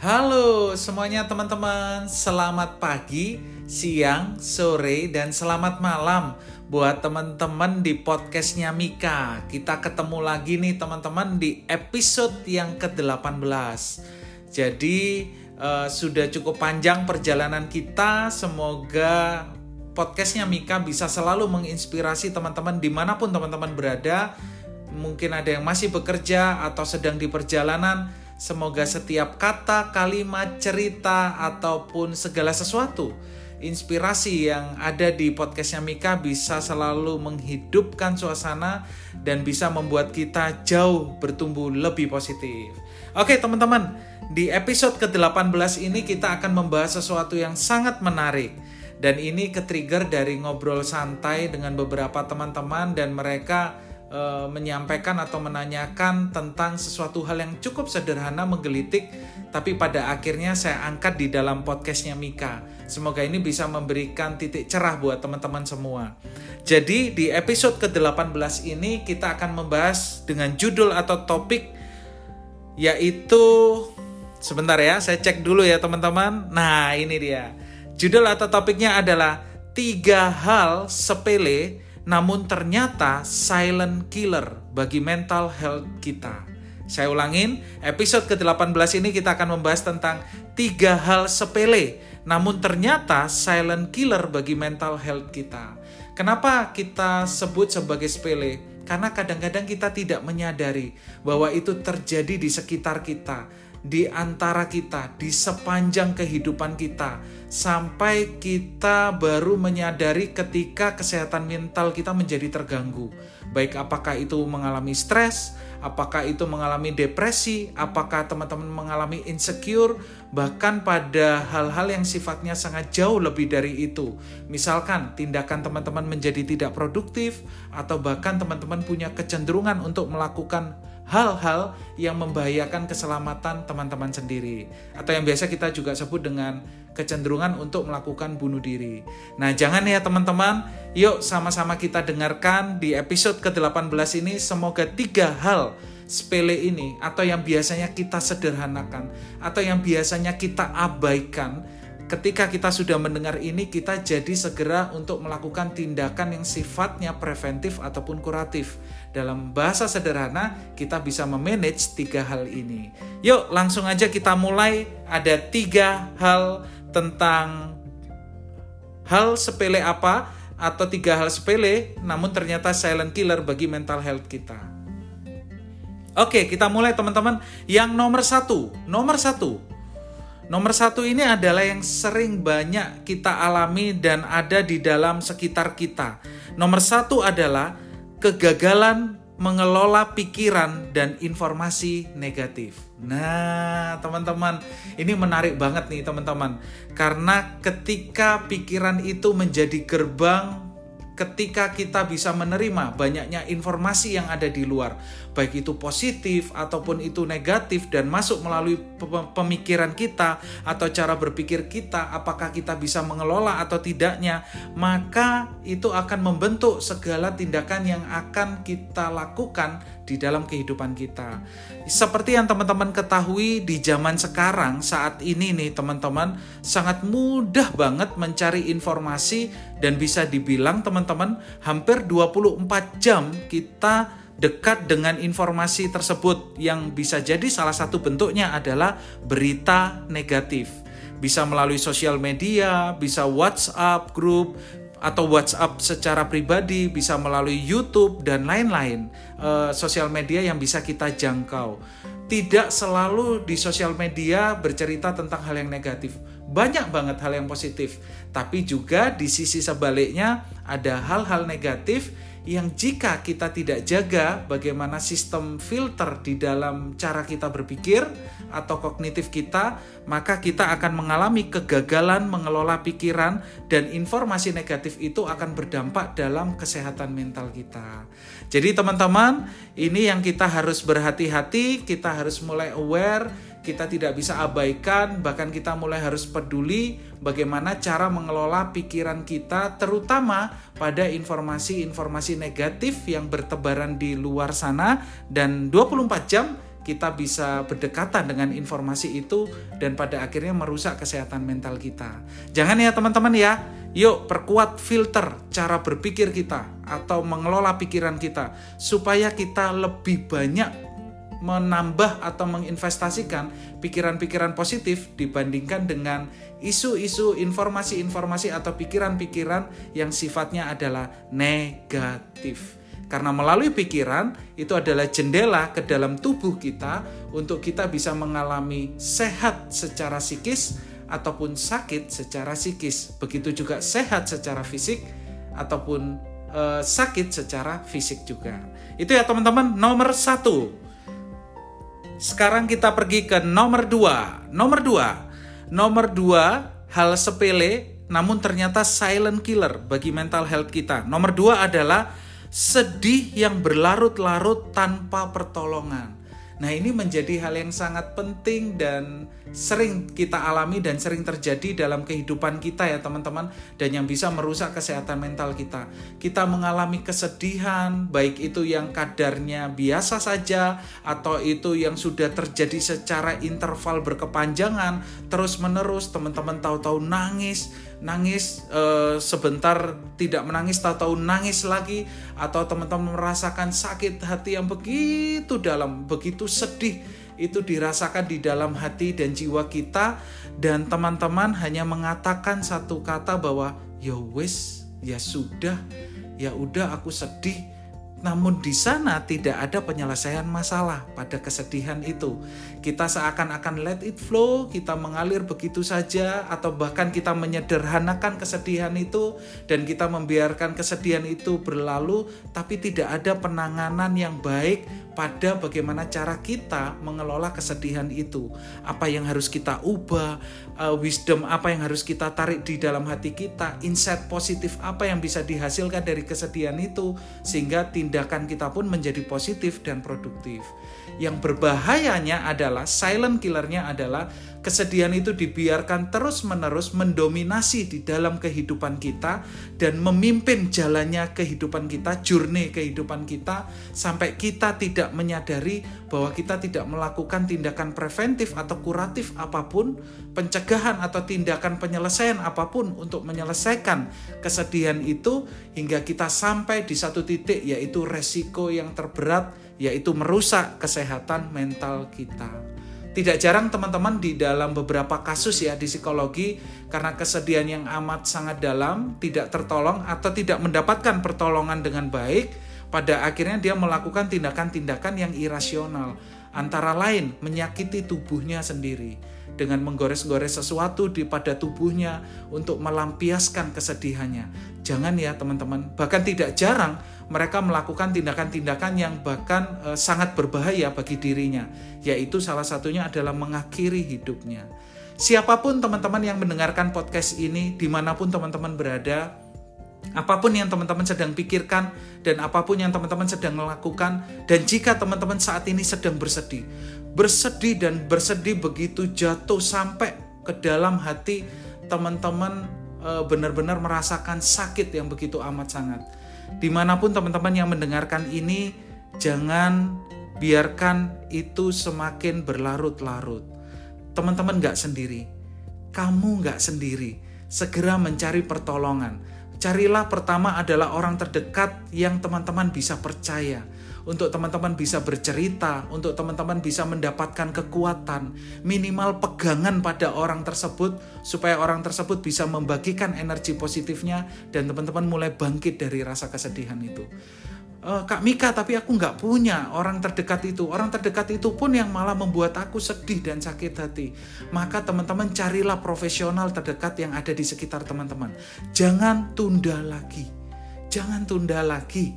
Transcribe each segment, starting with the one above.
Halo semuanya teman-teman, selamat pagi, siang, sore, dan selamat malam buat teman-teman di podcastnya Mika. Kita ketemu lagi nih teman-teman di episode yang ke-18. Jadi uh, sudah cukup panjang perjalanan kita, semoga podcastnya Mika bisa selalu menginspirasi teman-teman di mana pun teman-teman berada. Mungkin ada yang masih bekerja atau sedang di perjalanan, Semoga setiap kata, kalimat, cerita, ataupun segala sesuatu inspirasi yang ada di podcastnya Mika bisa selalu menghidupkan suasana dan bisa membuat kita jauh bertumbuh lebih positif. Oke teman-teman, di episode ke-18 ini kita akan membahas sesuatu yang sangat menarik. Dan ini ke-trigger dari ngobrol santai dengan beberapa teman-teman dan mereka e, menyampaikan atau menanyakan tentang sesuatu hal yang cukup sederhana menggelitik tapi pada akhirnya saya angkat di dalam podcastnya Mika. Semoga ini bisa memberikan titik cerah buat teman-teman semua. Jadi di episode ke-18 ini kita akan membahas dengan judul atau topik yaitu sebentar ya saya cek dulu ya teman-teman. Nah ini dia. Judul atau topiknya adalah tiga hal sepele namun ternyata silent killer bagi mental health kita. Saya ulangin, episode ke-18 ini kita akan membahas tentang tiga hal sepele, namun ternyata silent killer bagi mental health kita. Kenapa kita sebut sebagai sepele? Karena kadang-kadang kita tidak menyadari bahwa itu terjadi di sekitar kita di antara kita, di sepanjang kehidupan kita, sampai kita baru menyadari ketika kesehatan mental kita menjadi terganggu. Baik apakah itu mengalami stres, apakah itu mengalami depresi, apakah teman-teman mengalami insecure, bahkan pada hal-hal yang sifatnya sangat jauh lebih dari itu. Misalkan tindakan teman-teman menjadi tidak produktif, atau bahkan teman-teman punya kecenderungan untuk melakukan hal-hal yang membahayakan keselamatan teman-teman sendiri atau yang biasa kita juga sebut dengan kecenderungan untuk melakukan bunuh diri. Nah, jangan ya teman-teman, yuk sama-sama kita dengarkan di episode ke-18 ini semoga tiga hal sepele ini atau yang biasanya kita sederhanakan atau yang biasanya kita abaikan ketika kita sudah mendengar ini, kita jadi segera untuk melakukan tindakan yang sifatnya preventif ataupun kuratif. Dalam bahasa sederhana, kita bisa memanage tiga hal ini. Yuk, langsung aja kita mulai. Ada tiga hal tentang hal sepele apa atau tiga hal sepele, namun ternyata silent killer bagi mental health kita. Oke, kita mulai teman-teman. Yang nomor satu, nomor satu, Nomor satu ini adalah yang sering banyak kita alami dan ada di dalam sekitar kita. Nomor satu adalah kegagalan mengelola pikiran dan informasi negatif. Nah, teman-teman, ini menarik banget nih, teman-teman, karena ketika pikiran itu menjadi gerbang ketika kita bisa menerima banyaknya informasi yang ada di luar, baik itu positif ataupun itu negatif dan masuk melalui pemikiran kita atau cara berpikir kita, apakah kita bisa mengelola atau tidaknya, maka itu akan membentuk segala tindakan yang akan kita lakukan di dalam kehidupan kita. Seperti yang teman-teman ketahui di zaman sekarang saat ini nih teman-teman sangat mudah banget mencari informasi dan bisa dibilang teman-teman hampir 24 jam kita dekat dengan informasi tersebut yang bisa jadi salah satu bentuknya adalah berita negatif. Bisa melalui sosial media, bisa WhatsApp grup, atau WhatsApp secara pribadi, bisa melalui YouTube dan lain-lain uh, sosial media yang bisa kita jangkau. Tidak selalu di sosial media bercerita tentang hal yang negatif. Banyak banget hal yang positif, tapi juga di sisi sebaliknya ada hal-hal negatif yang jika kita tidak jaga bagaimana sistem filter di dalam cara kita berpikir atau kognitif kita, maka kita akan mengalami kegagalan mengelola pikiran dan informasi negatif itu akan berdampak dalam kesehatan mental kita. Jadi teman-teman, ini yang kita harus berhati-hati, kita harus mulai aware kita tidak bisa abaikan, bahkan kita mulai harus peduli bagaimana cara mengelola pikiran kita, terutama pada informasi-informasi negatif yang bertebaran di luar sana, dan 24 jam kita bisa berdekatan dengan informasi itu dan pada akhirnya merusak kesehatan mental kita. Jangan ya teman-teman ya. Yuk perkuat filter cara berpikir kita atau mengelola pikiran kita supaya kita lebih banyak menambah atau menginvestasikan pikiran-pikiran positif dibandingkan dengan isu-isu, informasi-informasi atau pikiran-pikiran yang sifatnya adalah negatif. Karena melalui pikiran itu adalah jendela ke dalam tubuh kita untuk kita bisa mengalami sehat secara psikis ataupun sakit secara psikis. Begitu juga sehat secara fisik ataupun e, sakit secara fisik juga. Itu ya teman-teman nomor satu. Sekarang kita pergi ke nomor dua. Nomor dua. Nomor dua hal sepele namun ternyata silent killer bagi mental health kita. Nomor dua adalah sedih yang berlarut-larut tanpa pertolongan. Nah, ini menjadi hal yang sangat penting dan sering kita alami dan sering terjadi dalam kehidupan kita ya teman-teman dan yang bisa merusak kesehatan mental kita. Kita mengalami kesedihan baik itu yang kadarnya biasa saja atau itu yang sudah terjadi secara interval berkepanjangan terus-menerus teman-teman tahu-tahu nangis nangis e, sebentar tidak menangis tahu-tahu nangis lagi atau teman-teman merasakan sakit hati yang begitu dalam, begitu sedih itu dirasakan di dalam hati dan jiwa kita. Dan teman-teman hanya mengatakan satu kata bahwa ya wis ya sudah ya udah aku sedih namun di sana tidak ada penyelesaian masalah pada kesedihan itu. Kita seakan-akan let it flow, kita mengalir begitu saja atau bahkan kita menyederhanakan kesedihan itu dan kita membiarkan kesedihan itu berlalu tapi tidak ada penanganan yang baik pada bagaimana cara kita mengelola kesedihan itu. Apa yang harus kita ubah, uh, wisdom apa yang harus kita tarik di dalam hati kita, insight positif apa yang bisa dihasilkan dari kesedihan itu sehingga kita pun menjadi positif dan produktif. Yang berbahayanya adalah silent killernya adalah kesedihan itu dibiarkan terus-menerus mendominasi di dalam kehidupan kita dan memimpin jalannya kehidupan kita, journey kehidupan kita sampai kita tidak menyadari bahwa kita tidak melakukan tindakan preventif atau kuratif apa pun, pencegahan atau tindakan penyelesaian apa pun untuk menyelesaikan kesedihan itu hingga kita sampai di satu titik yaitu resiko yang terberat yaitu merusak kesehatan mental kita. Tidak jarang teman-teman di dalam beberapa kasus ya di psikologi karena kesedihan yang amat sangat dalam tidak tertolong atau tidak mendapatkan pertolongan dengan baik, pada akhirnya dia melakukan tindakan-tindakan yang irasional, antara lain menyakiti tubuhnya sendiri dengan menggores-gores sesuatu di pada tubuhnya untuk melampiaskan kesedihannya. Jangan ya teman-teman, bahkan tidak jarang mereka melakukan tindakan-tindakan yang bahkan e, sangat berbahaya bagi dirinya, yaitu salah satunya adalah mengakhiri hidupnya. Siapa pun teman-teman yang mendengarkan podcast ini, di mana pun teman-teman berada, apa pun yang teman-teman sedang pikirkan dan apa pun yang teman-teman sedang melakukan, dan jika teman-teman saat ini sedang bersedih, bersedih dan bersedih begitu jatuh sampai ke dalam hati teman-teman e, benar-benar merasakan sakit yang begitu amat sangat Di mana pun teman-teman yang mendengarkan ini, jangan biarkan itu semakin berlarut-larut. Teman-teman nggak sendiri, kamu nggak sendiri. Segera mencari pertolongan. Carilah pertama adalah orang terdekat yang teman-teman bisa percaya untuk teman-teman bisa bercerita, untuk teman-teman bisa mendapatkan kekuatan, minimal pegangan pada orang tersebut supaya orang tersebut bisa membagikan energi positifnya dan teman-teman mulai bangkit dari rasa kesedihan itu. Uh, Kak Mika, tapi aku nggak punya orang terdekat itu. Orang terdekat itu pun yang malah membuat aku sedih dan sakit hati. Maka teman-teman carilah profesional terdekat yang ada di sekitar teman-teman. Jangan tunda lagi. Jangan tunda lagi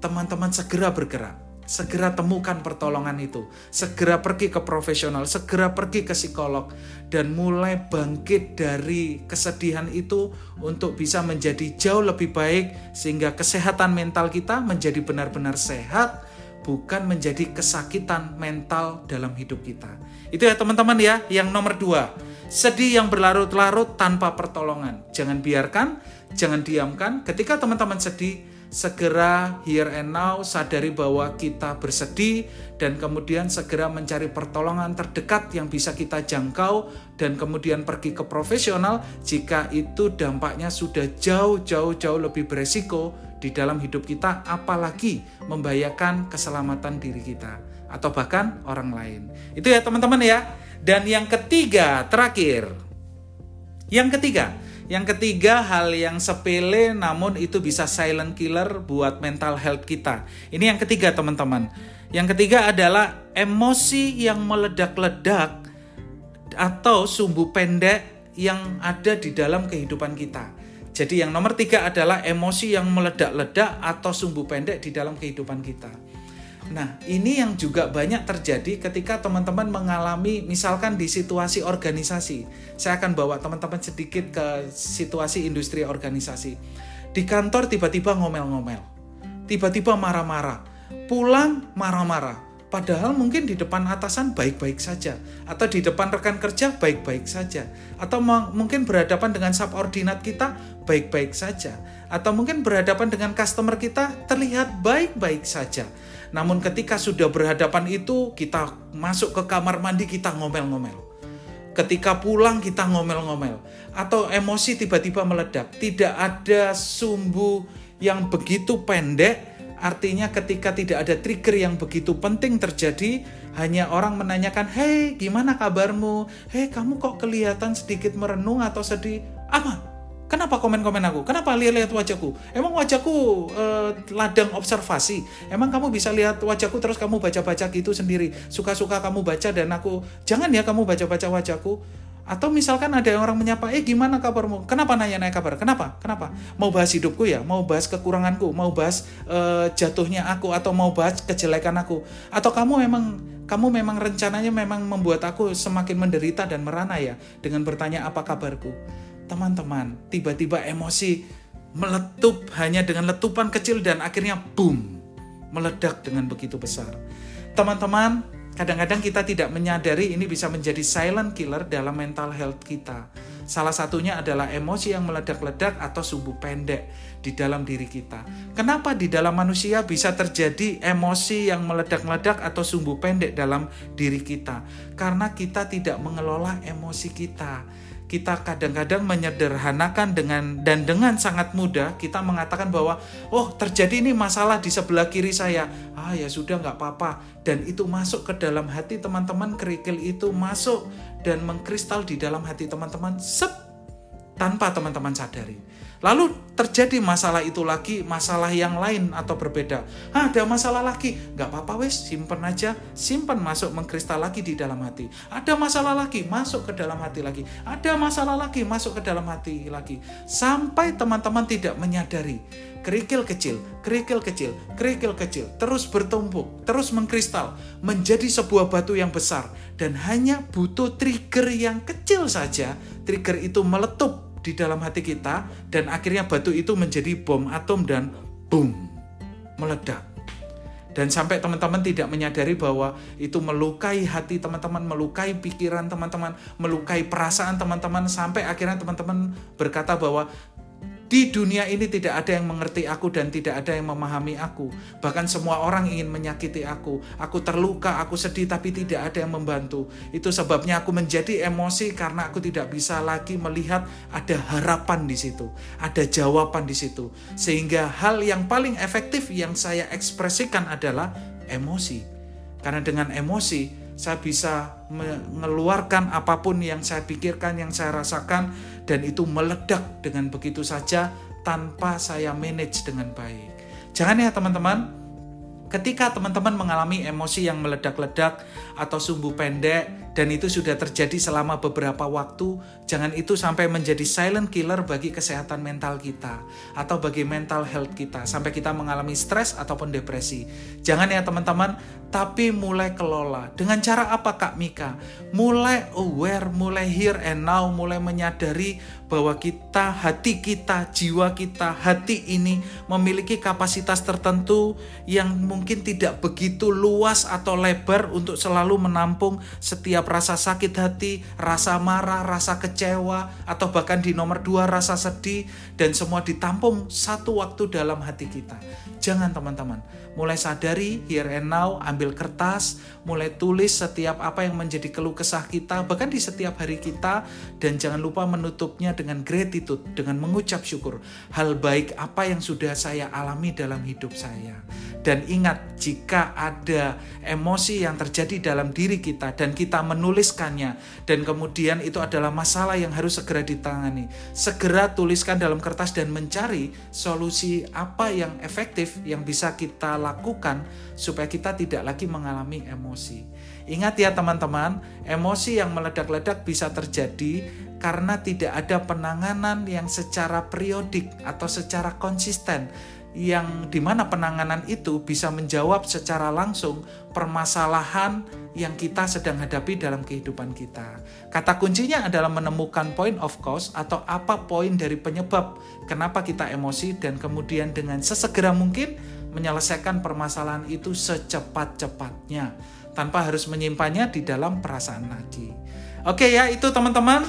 teman-teman segera bergerak. Segera temukan pertolongan itu, segera pergi ke profesional, segera pergi ke psikolog, dan mulai bangkit dari kesedihan itu untuk bisa menjadi jauh lebih baik, sehingga kesehatan mental kita menjadi benar-benar sehat, bukan menjadi kesakitan mental dalam hidup kita. Itu ya teman-teman ya, yang nomor dua, sedih yang berlarut-larut tanpa pertolongan. Jangan biarkan, jangan diamkan. Ketika teman-teman sedih, segera here and now sadari bahwa kita bersedih dan kemudian segera mencari pertolongan terdekat yang bisa kita jangkau dan kemudian pergi ke profesional jika itu dampaknya sudah jauh-jauh jauh lebih beresiko di dalam hidup kita apalagi membahayakan keselamatan diri kita atau bahkan orang lain. Itu ya teman-teman ya. Dan yang ketiga, terakhir. Yang ketiga, yang ketiga hal yang sepele namun itu bisa silent killer buat mental health kita. Ini yang ketiga teman-teman. Yang ketiga adalah emosi yang meledak-ledak atau sumbu pendek yang ada di dalam kehidupan kita. Jadi yang nomor tiga adalah emosi yang meledak-ledak atau sumbu pendek di dalam kehidupan kita. Nah, ini yang juga banyak terjadi ketika teman-teman mengalami misalkan di situasi organisasi. Saya akan bawa teman-teman sedikit ke situasi industri organisasi. Di kantor tiba-tiba ngomel-ngomel. Tiba-tiba marah-marah. Pulang marah-marah. Padahal mungkin di depan atasan baik-baik saja, atau di depan rekan kerja baik-baik saja, atau mungkin berhadapan dengan subordinat kita baik-baik saja, atau mungkin berhadapan dengan customer kita terlihat baik-baik saja. Namun ketika sudah berhadapan itu, kita masuk ke kamar mandi, kita ngomel-ngomel. Ketika pulang kita ngomel-ngomel. Atau emosi tiba-tiba meledak. Tidak ada sumbu yang begitu pendek, artinya ketika tidak ada trigger yang begitu penting terjadi, hanya orang menanyakan, Hei gimana kabarmu? Hei kamu kok kelihatan sedikit merenung atau sedih? Aman, Kenapa komen-komen aku? Kenapa lihat-lihat wajahku? Emang wajahku uh, ladang observasi? Emang kamu bisa lihat wajahku terus kamu baca-baca gitu sendiri? Suka-suka kamu baca dan aku jangan ya kamu baca-baca wajahku. Atau misalkan ada orang menyapa, eh gimana kabarmu? Kenapa nanya-nanya kabar? Kenapa? Kenapa? Mau bahas hidupku ya? Mau bahas kekuranganku? Mau bahas uh, jatuhnya aku? Atau mau bahas kejelekan aku? Atau kamu memang kamu memang rencananya memang membuat aku semakin menderita dan merana ya dengan bertanya apa kabarku? Teman-teman, tiba-tiba emosi meletup hanya dengan letupan kecil dan akhirnya boom, meledak dengan begitu besar. Teman-teman, kadang-kadang kita tidak menyadari ini bisa menjadi silent killer dalam mental health kita. Salah satunya adalah emosi yang meledak-ledak atau sumbu pendek di dalam diri kita. Kenapa di dalam manusia bisa terjadi emosi yang meledak-ledak atau sumbu pendek dalam diri kita? Karena kita tidak mengelola emosi kita kita kadang-kadang menyederhanakan dengan dan dengan sangat mudah kita mengatakan bahwa oh terjadi ini masalah di sebelah kiri saya. Ah ya sudah nggak apa-apa. Dan itu masuk ke dalam hati teman-teman kerikil itu masuk dan mengkristal di dalam hati teman-teman sep tanpa teman-teman sadari Lalu terjadi masalah itu lagi, masalah yang lain atau berbeda. Ah, ada masalah lagi, nggak apa-apa wes, simpen aja, simpen masuk mengkristal lagi di dalam hati. Ada masalah lagi, masuk ke dalam hati lagi. Ada masalah lagi, masuk ke dalam hati lagi. Sampai teman-teman tidak menyadari. Kerikil kecil, kerikil kecil, kerikil kecil, terus bertumpuk, terus mengkristal, menjadi sebuah batu yang besar, dan hanya butuh trigger yang kecil saja, trigger itu meletup di dalam hati kita dan akhirnya batu itu menjadi bom atom dan boom meledak. Dan sampai teman-teman tidak menyadari bahwa itu melukai hati teman-teman, melukai pikiran teman-teman, melukai perasaan teman-teman sampai akhirnya teman-teman berkata bahwa di dunia ini tidak ada yang mengerti aku dan tidak ada yang memahami aku. Bahkan semua orang ingin menyakiti aku. Aku terluka, aku sedih tapi tidak ada yang membantu. Itu sebabnya aku menjadi emosi karena aku tidak bisa lagi melihat ada harapan di situ, ada jawaban di situ. Sehingga hal yang paling efektif yang saya ekspresikan adalah emosi. Karena dengan emosi saya bisa mengeluarkan apa pun yang saya pikirkan, yang saya rasakan, dan itu meledak dengan begitu saja tanpa saya manage dengan baik. Jangan ya teman-teman, ketika teman-teman mengalami emosi yang meledak-ledak atau sumbu pendek, dan itu sudah terjadi selama beberapa waktu, jangan itu sampai menjadi silent killer bagi kesehatan mental kita atau bagi mental health kita sampai kita mengalami stres ataupun depresi. Jangan ya teman-teman, tapi mulai kelola. Dengan cara apa Kak Mika? Mulai aware, mulai here and now, mulai menyadari bahwa kita, hati kita, jiwa kita, hati ini memiliki kapasitas tertentu yang mungkin tidak begitu luas atau lebar untuk selalu menampung setiap terhadap rasa sakit hati, rasa marah, rasa kecewa, atau bahkan di nomor dua rasa sedih, dan semua ditampung satu waktu dalam hati kita. Jangan teman-teman, mulai sadari here and now, ambil kertas, mulai tulis setiap apa yang menjadi keluh kesah kita, bahkan di setiap hari kita, dan jangan lupa menutupnya dengan gratitude, dengan mengucap syukur. Hal baik apa yang sudah saya alami dalam hidup saya. Dan ingat, jika ada emosi yang terjadi dalam diri kita dan kita menuliskannya, dan kemudian itu adalah masalah yang harus segera ditangani, segera tuliskan dalam kertas dan mencari solusi apa yang efektif yang bisa kita lakukan supaya kita tidak lagi mengalami emosi. Ingat ya teman-teman, emosi yang meledak-ledak bisa terjadi karena tidak ada penanganan yang secara periodik atau secara konsisten yang di mana penanganan itu bisa menjawab secara langsung permasalahan yang kita sedang hadapi dalam kehidupan kita. Kata kuncinya adalah menemukan point of cause atau apa poin dari penyebab kenapa kita emosi dan kemudian dengan sesegera mungkin menyelesaikan permasalahan itu secepat-cepatnya tanpa harus menyimpannya di dalam perasaan lagi. Oke ya, itu teman-teman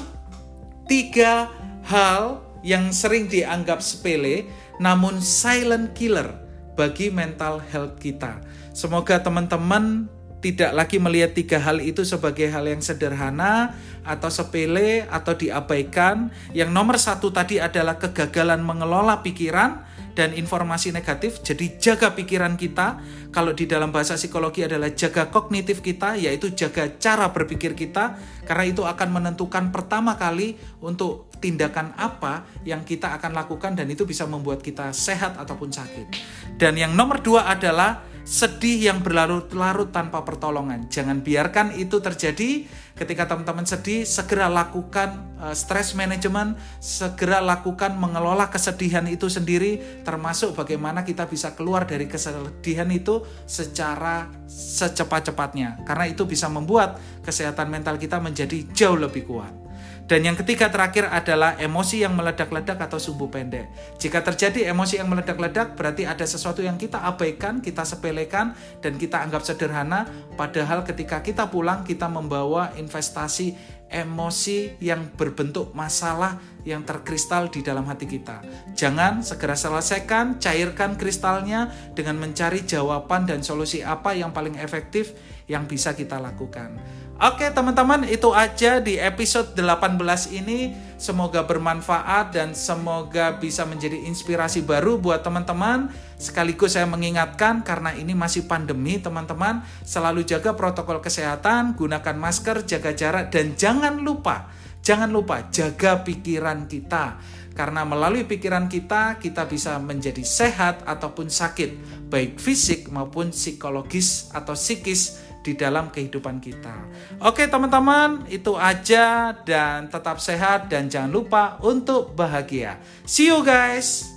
tiga hal yang sering dianggap sepele namun silent killer bagi mental health kita. Semoga teman-teman tidak lagi melihat tiga hal itu sebagai hal yang sederhana atau sepele atau diabaikan. Yang nomor satu tadi adalah kegagalan mengelola pikiran dan informasi negatif. Jadi jaga pikiran kita. Kalau di dalam bahasa psikologi adalah jaga kognitif kita, yaitu jaga cara berpikir kita. Karena itu akan menentukan pertama kali untuk tindakan apa yang kita akan lakukan dan itu bisa membuat kita sehat ataupun sakit. Dan yang nomor dua adalah sedih yang berlarut-larut tanpa pertolongan. Jangan biarkan itu terjadi ketika teman-teman sedih, segera lakukan uh, stress management, segera lakukan mengelola kesedihan itu sendiri, termasuk bagaimana kita bisa keluar dari kesedihan itu secara secepat-cepatnya. Karena itu bisa membuat kesehatan mental kita menjadi jauh lebih kuat. Dan yang ketiga terakhir adalah emosi yang meledak-ledak atau sumbu pendek. Jika terjadi emosi yang meledak-ledak, berarti ada sesuatu yang kita abaikan, kita sepelekan, dan kita anggap sederhana. Padahal ketika kita pulang, kita membawa investasi emosi yang berbentuk masalah yang terkristal di dalam hati kita. Jangan segera selesaikan, cairkan kristalnya dengan mencari jawaban dan solusi apa yang paling efektif yang bisa kita lakukan. Oke teman-teman itu aja di episode 18 ini. Semoga bermanfaat dan semoga bisa menjadi inspirasi baru buat teman-teman. Sekaligus saya mengingatkan karena ini masih pandemi teman-teman Selalu jaga protokol kesehatan, gunakan masker, jaga jarak Dan jangan lupa, jangan lupa jaga pikiran kita. Karena melalui pikiran kita, kita bisa menjadi sehat ataupun sakit, baik fisik maupun psikologis atau psikis di dalam kehidupan kita. Oke, teman-teman, itu aja dan tetap sehat dan jangan lupa untuk bahagia. See you guys.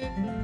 thank you